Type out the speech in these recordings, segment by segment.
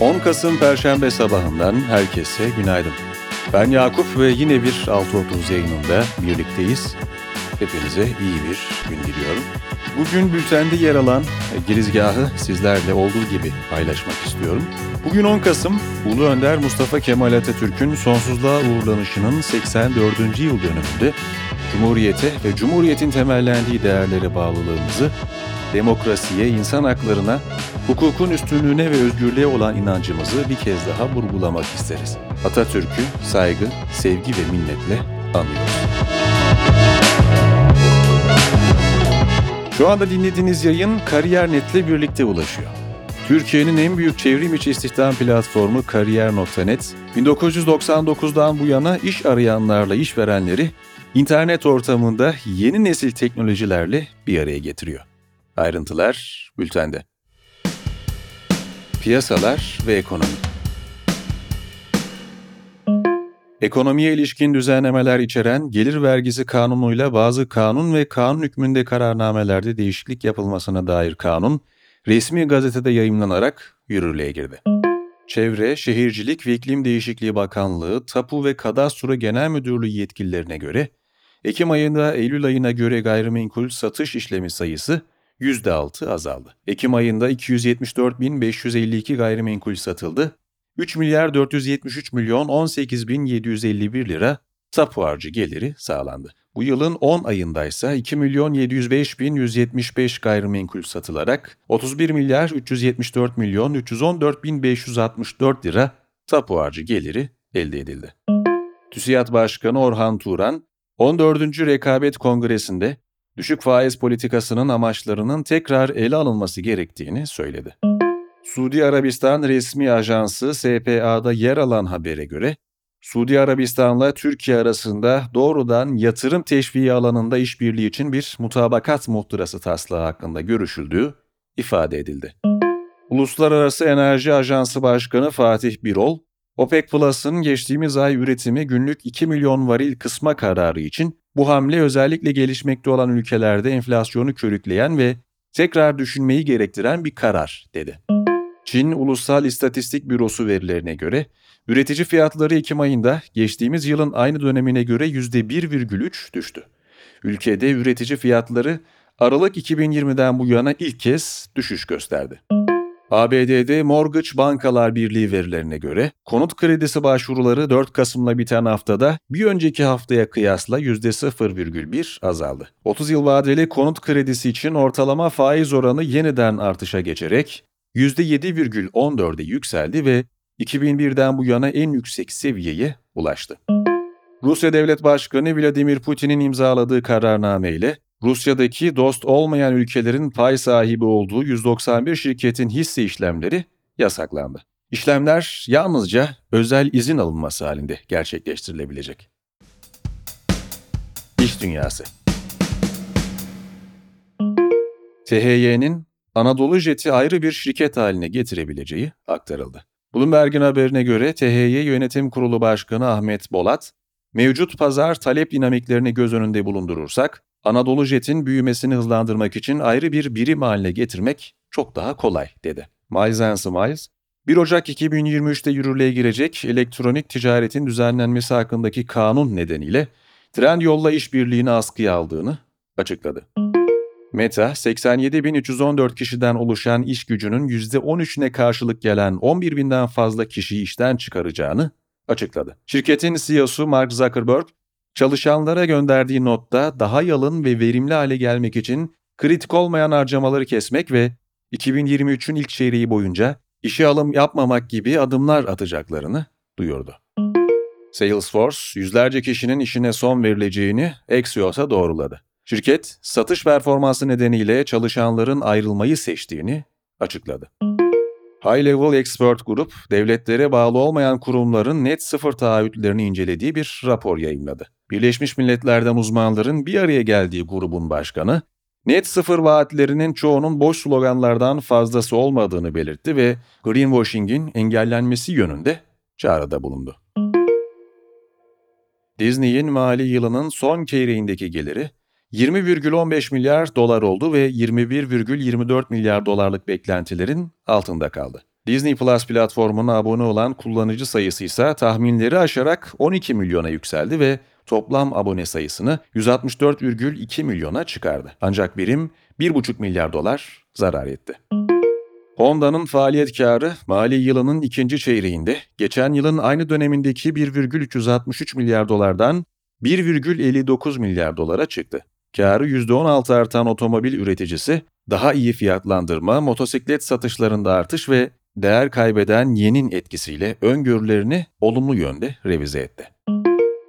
10 Kasım Perşembe sabahından herkese günaydın. Ben Yakup ve yine bir 6.30 yayınında birlikteyiz. Hepinize iyi bir gün diliyorum. Bugün bültende yer alan girizgahı sizlerle olduğu gibi paylaşmak istiyorum. Bugün 10 Kasım, Ulu Önder Mustafa Kemal Atatürk'ün sonsuzluğa uğurlanışının 84. yıl dönümünde Cumhuriyete ve Cumhuriyet'in temellendiği değerlere bağlılığımızı, demokrasiye, insan haklarına, hukukun üstünlüğüne ve özgürlüğe olan inancımızı bir kez daha vurgulamak isteriz. Atatürk'ü saygı, sevgi ve minnetle anıyoruz. Şu anda dinlediğiniz yayın Kariyer Net'le birlikte ulaşıyor. Türkiye'nin en büyük çevrim içi istihdam platformu Kariyer.net, 1999'dan bu yana iş arayanlarla işverenleri internet ortamında yeni nesil teknolojilerle bir araya getiriyor. Ayrıntılar bültende. Piyasalar ve ekonomi Ekonomiye ilişkin düzenlemeler içeren gelir vergisi kanunuyla bazı kanun ve kanun hükmünde kararnamelerde değişiklik yapılmasına dair kanun, resmi gazetede yayımlanarak yürürlüğe girdi. Çevre, Şehircilik ve İklim Değişikliği Bakanlığı, Tapu ve Kadastro Genel Müdürlüğü yetkililerine göre, Ekim ayında Eylül ayına göre gayrimenkul satış işlemi sayısı %6 azaldı. Ekim ayında 274.552 gayrimenkul satıldı, 3 milyar 473 milyon 18 bin 751 lira tapu harcı geliri sağlandı. Bu yılın 10 ayında ise 2 milyon 705 bin 175 gayrimenkul satılarak 31 milyar 374 milyon 314 bin 564 lira tapu harcı geliri elde edildi. TÜSİAD Başkanı Orhan Turan, 14. Rekabet Kongresi'nde düşük faiz politikasının amaçlarının tekrar ele alınması gerektiğini söyledi. Suudi Arabistan resmi ajansı SPA'da yer alan habere göre, Suudi Arabistan'la Türkiye arasında doğrudan yatırım teşviği alanında işbirliği için bir mutabakat muhtırası taslağı hakkında görüşüldüğü ifade edildi. Uluslararası Enerji Ajansı Başkanı Fatih Birol, OPEC Plus'ın geçtiğimiz ay üretimi günlük 2 milyon varil kısma kararı için bu hamle özellikle gelişmekte olan ülkelerde enflasyonu körükleyen ve tekrar düşünmeyi gerektiren bir karar, dedi. Çin Ulusal İstatistik Bürosu verilerine göre üretici fiyatları Ekim ayında geçtiğimiz yılın aynı dönemine göre %1,3 düştü. Ülkede üretici fiyatları Aralık 2020'den bu yana ilk kez düşüş gösterdi. ABD'de Mortgage Bankalar Birliği verilerine göre konut kredisi başvuruları 4 Kasım'la biten haftada bir önceki haftaya kıyasla %0,1 azaldı. 30 yıl vadeli konut kredisi için ortalama faiz oranı yeniden artışa geçerek %7,14'e yükseldi ve 2001'den bu yana en yüksek seviyeye ulaştı. Rusya Devlet Başkanı Vladimir Putin'in imzaladığı kararname ile Rusya'daki dost olmayan ülkelerin pay sahibi olduğu 191 şirketin hisse işlemleri yasaklandı. İşlemler yalnızca özel izin alınması halinde gerçekleştirilebilecek. İş Dünyası THY'nin Anadolu Jet'i ayrı bir şirket haline getirebileceği aktarıldı. Bloomberg'in haberine göre THY Yönetim Kurulu Başkanı Ahmet Bolat, mevcut pazar talep dinamiklerini göz önünde bulundurursak, Anadolu Jet'in büyümesini hızlandırmak için ayrı bir birim haline getirmek çok daha kolay, dedi. Miles Smiles, 1 Ocak 2023'te yürürlüğe girecek elektronik ticaretin düzenlenmesi hakkındaki kanun nedeniyle Trendyol'la işbirliğini askıya aldığını açıkladı. Meta, 87.314 kişiden oluşan iş gücünün %13'üne karşılık gelen 11.000'den fazla kişiyi işten çıkaracağını açıkladı. Şirketin CEO'su Mark Zuckerberg, çalışanlara gönderdiği notta daha yalın ve verimli hale gelmek için kritik olmayan harcamaları kesmek ve 2023'ün ilk çeyreği boyunca işe alım yapmamak gibi adımlar atacaklarını duyurdu. Salesforce, yüzlerce kişinin işine son verileceğini Axios'a doğruladı. Şirket, satış performansı nedeniyle çalışanların ayrılmayı seçtiğini açıkladı. High Level Expert Group, devletlere bağlı olmayan kurumların net sıfır taahhütlerini incelediği bir rapor yayınladı. Birleşmiş Milletler'den uzmanların bir araya geldiği grubun başkanı, net sıfır vaatlerinin çoğunun boş sloganlardan fazlası olmadığını belirtti ve greenwashing'in engellenmesi yönünde çağrıda bulundu. Disney'in mali yılının son çeyreğindeki geliri 20,15 milyar dolar oldu ve 21,24 milyar dolarlık beklentilerin altında kaldı. Disney Plus platformuna abone olan kullanıcı sayısı ise tahminleri aşarak 12 milyona yükseldi ve toplam abone sayısını 164,2 milyona çıkardı. Ancak birim 1,5 milyar dolar zarar etti. Honda'nın faaliyet karı mali yılının ikinci çeyreğinde geçen yılın aynı dönemindeki 1,363 milyar dolardan 1,59 milyar dolara çıktı. Karı %16 artan otomobil üreticisi, daha iyi fiyatlandırma, motosiklet satışlarında artış ve değer kaybeden yenin etkisiyle öngörülerini olumlu yönde revize etti.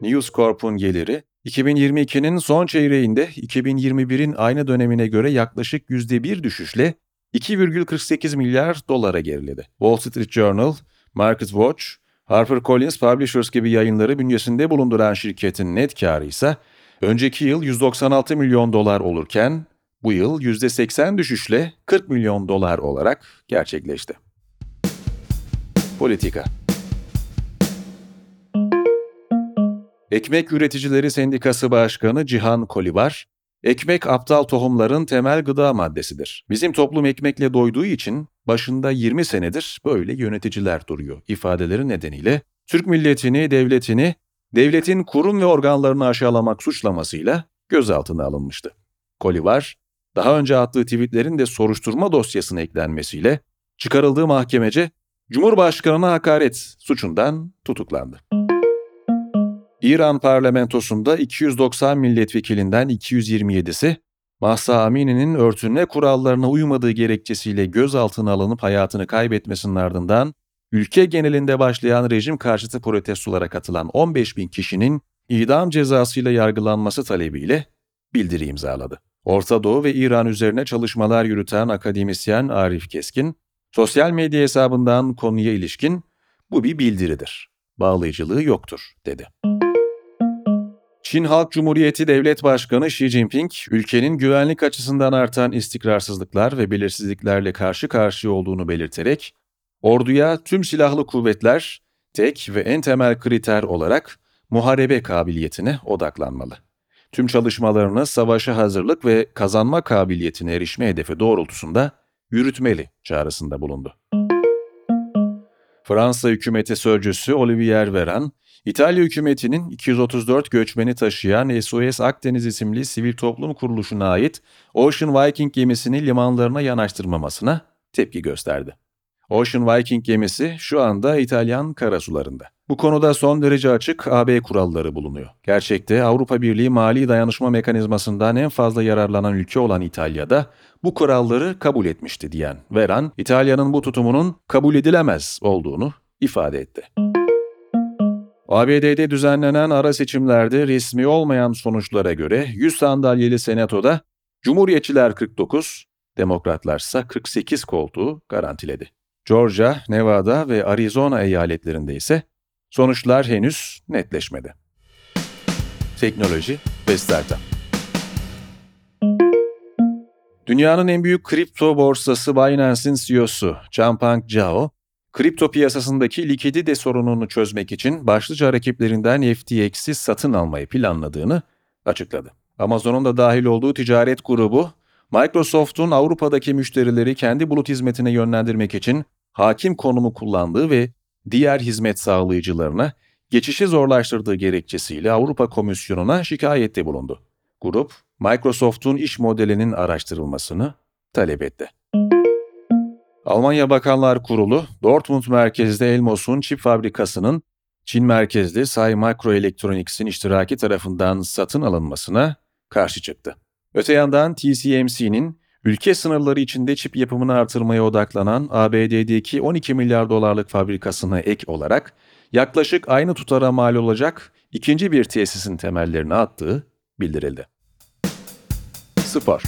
News Corp'un geliri 2022'nin son çeyreğinde 2021'in aynı dönemine göre yaklaşık %1 düşüşle 2,48 milyar dolara geriledi. Wall Street Journal, Market Watch, HarperCollins Publishers gibi yayınları bünyesinde bulunduran şirketin net karı ise önceki yıl 196 milyon dolar olurken bu yıl %80 düşüşle 40 milyon dolar olarak gerçekleşti. Politika Ekmek Üreticileri Sendikası Başkanı Cihan Kolibar, Ekmek aptal tohumların temel gıda maddesidir. Bizim toplum ekmekle doyduğu için başında 20 senedir böyle yöneticiler duruyor ifadeleri nedeniyle Türk milletini, devletini, devletin kurum ve organlarını aşağılamak suçlamasıyla gözaltına alınmıştı. Kolivar, daha önce attığı tweetlerin de soruşturma dosyasına eklenmesiyle çıkarıldığı mahkemece Cumhurbaşkanına hakaret suçundan tutuklandı. İran parlamentosunda 290 milletvekilinden 227'si, Mahsa Amini'nin örtünme kurallarına uymadığı gerekçesiyle gözaltına alınıp hayatını kaybetmesinin ardından ülke genelinde başlayan rejim karşıtı protestolara katılan 15 bin kişinin idam cezasıyla yargılanması talebiyle bildiri imzaladı. Orta Doğu ve İran üzerine çalışmalar yürüten akademisyen Arif Keskin, sosyal medya hesabından konuya ilişkin bu bir bildiridir. Bağlayıcılığı yoktur, dedi. Çin Halk Cumhuriyeti Devlet Başkanı Xi Jinping, ülkenin güvenlik açısından artan istikrarsızlıklar ve belirsizliklerle karşı karşıya olduğunu belirterek, orduya tüm silahlı kuvvetler tek ve en temel kriter olarak muharebe kabiliyetine odaklanmalı. Tüm çalışmalarını savaşa hazırlık ve kazanma kabiliyetine erişme hedefi doğrultusunda yürütmeli çağrısında bulundu. Fransa hükümeti sözcüsü Olivier Veran, İtalya hükümetinin 234 göçmeni taşıyan SOS Akdeniz isimli sivil toplum kuruluşuna ait Ocean Viking gemisini limanlarına yanaştırmamasına tepki gösterdi. Ocean Viking gemisi şu anda İtalyan karasularında. Bu konuda son derece açık AB kuralları bulunuyor. Gerçekte Avrupa Birliği mali dayanışma mekanizmasından en fazla yararlanan ülke olan İtalya'da bu kuralları kabul etmişti diyen Veran, İtalya'nın bu tutumunun kabul edilemez olduğunu ifade etti. ABD'de düzenlenen ara seçimlerde resmi olmayan sonuçlara göre 100 sandalyeli senatoda Cumhuriyetçiler 49, Demokratlarsa 48 koltuğu garantiledi. Georgia, Nevada ve Arizona eyaletlerinde ise sonuçlar henüz netleşmedi. Teknoloji ve Startup Dünyanın en büyük kripto borsası Binance'in CEO'su Changpeng Zhao, kripto piyasasındaki likidite sorununu çözmek için başlıca rakiplerinden FTX'i satın almayı planladığını açıkladı. Amazon'un da dahil olduğu ticaret grubu, Microsoft'un Avrupa'daki müşterileri kendi bulut hizmetine yönlendirmek için hakim konumu kullandığı ve diğer hizmet sağlayıcılarına geçişi zorlaştırdığı gerekçesiyle Avrupa Komisyonu'na şikayette bulundu. Grup, Microsoft'un iş modelinin araştırılmasını talep etti. Almanya Bakanlar Kurulu, Dortmund merkezde Elmos'un çip fabrikasının Çin merkezli Sai Microelectronics'in iştiraki tarafından satın alınmasına karşı çıktı. Öte yandan TSMC'nin ülke sınırları içinde çip yapımını artırmaya odaklanan ABD'deki 12 milyar dolarlık fabrikasına ek olarak yaklaşık aynı tutara mal olacak ikinci bir tesisin temellerini attığı bildirildi. Spor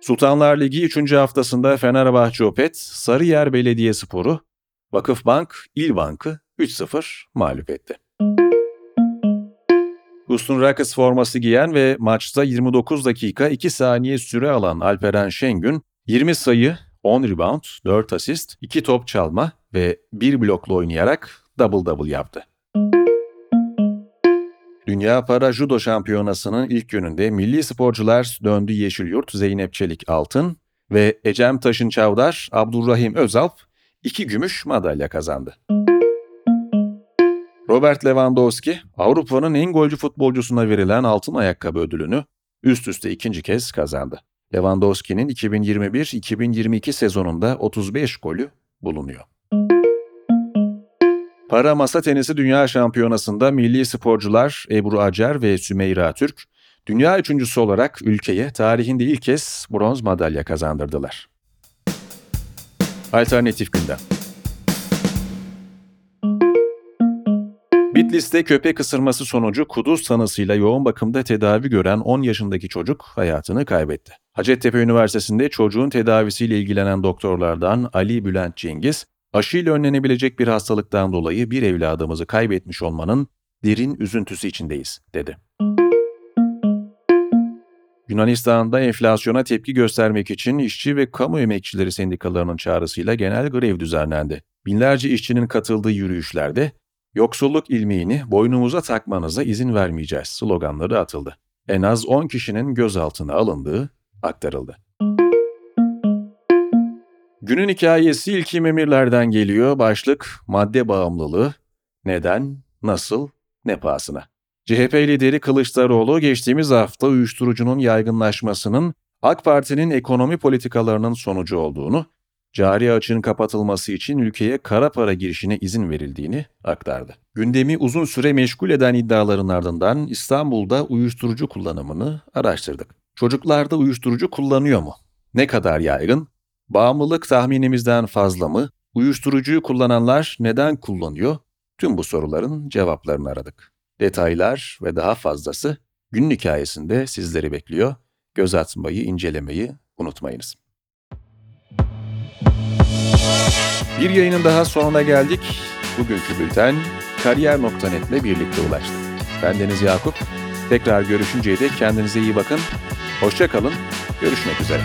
Sultanlar Ligi 3. haftasında Fenerbahçe Opet, Sarıyer Belediyesporu, Vakıfbank, İl Bank'ı 3-0 mağlup etti. Houston Rockets forması giyen ve maçta 29 dakika 2 saniye süre alan Alperen Şengün 20 sayı, 10 rebound, 4 asist, 2 top çalma ve 1 blokla oynayarak double double yaptı. Dünya Para Judo Şampiyonası'nın ilk gününde milli sporcular döndü Yeşilyurt Zeynep Çelik altın ve Ecem Taşın Çavdar Abdurrahim Özalp iki gümüş madalya kazandı. Robert Lewandowski, Avrupa'nın en golcü futbolcusuna verilen altın ayakkabı ödülünü üst üste ikinci kez kazandı. Lewandowski'nin 2021-2022 sezonunda 35 golü bulunuyor. Para masa tenisi dünya şampiyonasında milli sporcular Ebru Acar ve Sümeyra Türk, dünya üçüncüsü olarak ülkeye tarihinde ilk kez bronz madalya kazandırdılar. Alternatif gündem. Bitlis'te köpek ısırması sonucu kuduz tanısıyla yoğun bakımda tedavi gören 10 yaşındaki çocuk hayatını kaybetti. Hacettepe Üniversitesi'nde çocuğun tedavisiyle ilgilenen doktorlardan Ali Bülent Cengiz, aşıyla önlenebilecek bir hastalıktan dolayı bir evladımızı kaybetmiş olmanın derin üzüntüsü içindeyiz, dedi. Yunanistan'da enflasyona tepki göstermek için işçi ve kamu emekçileri sendikalarının çağrısıyla genel grev düzenlendi. Binlerce işçinin katıldığı yürüyüşlerde yoksulluk ilmiğini boynumuza takmanıza izin vermeyeceğiz sloganları atıldı. En az 10 kişinin gözaltına alındığı aktarıldı. Günün hikayesi İlkim Emirler'den geliyor. Başlık madde bağımlılığı. Neden, nasıl, ne pahasına. CHP lideri Kılıçdaroğlu geçtiğimiz hafta uyuşturucunun yaygınlaşmasının AK Parti'nin ekonomi politikalarının sonucu olduğunu, cari açığın kapatılması için ülkeye kara para girişine izin verildiğini aktardı. Gündemi uzun süre meşgul eden iddiaların ardından İstanbul'da uyuşturucu kullanımını araştırdık. Çocuklarda uyuşturucu kullanıyor mu? Ne kadar yaygın? Bağımlılık tahminimizden fazla mı? Uyuşturucuyu kullananlar neden kullanıyor? Tüm bu soruların cevaplarını aradık. Detaylar ve daha fazlası günün hikayesinde sizleri bekliyor. Göz atmayı, incelemeyi unutmayınız. Bir yayının daha sonuna geldik. Bugünkü bülten kariyer.net ile birlikte ulaştı. Ben Deniz Yakup. Tekrar görüşünceye dek kendinize iyi bakın. Hoşça kalın. Görüşmek üzere.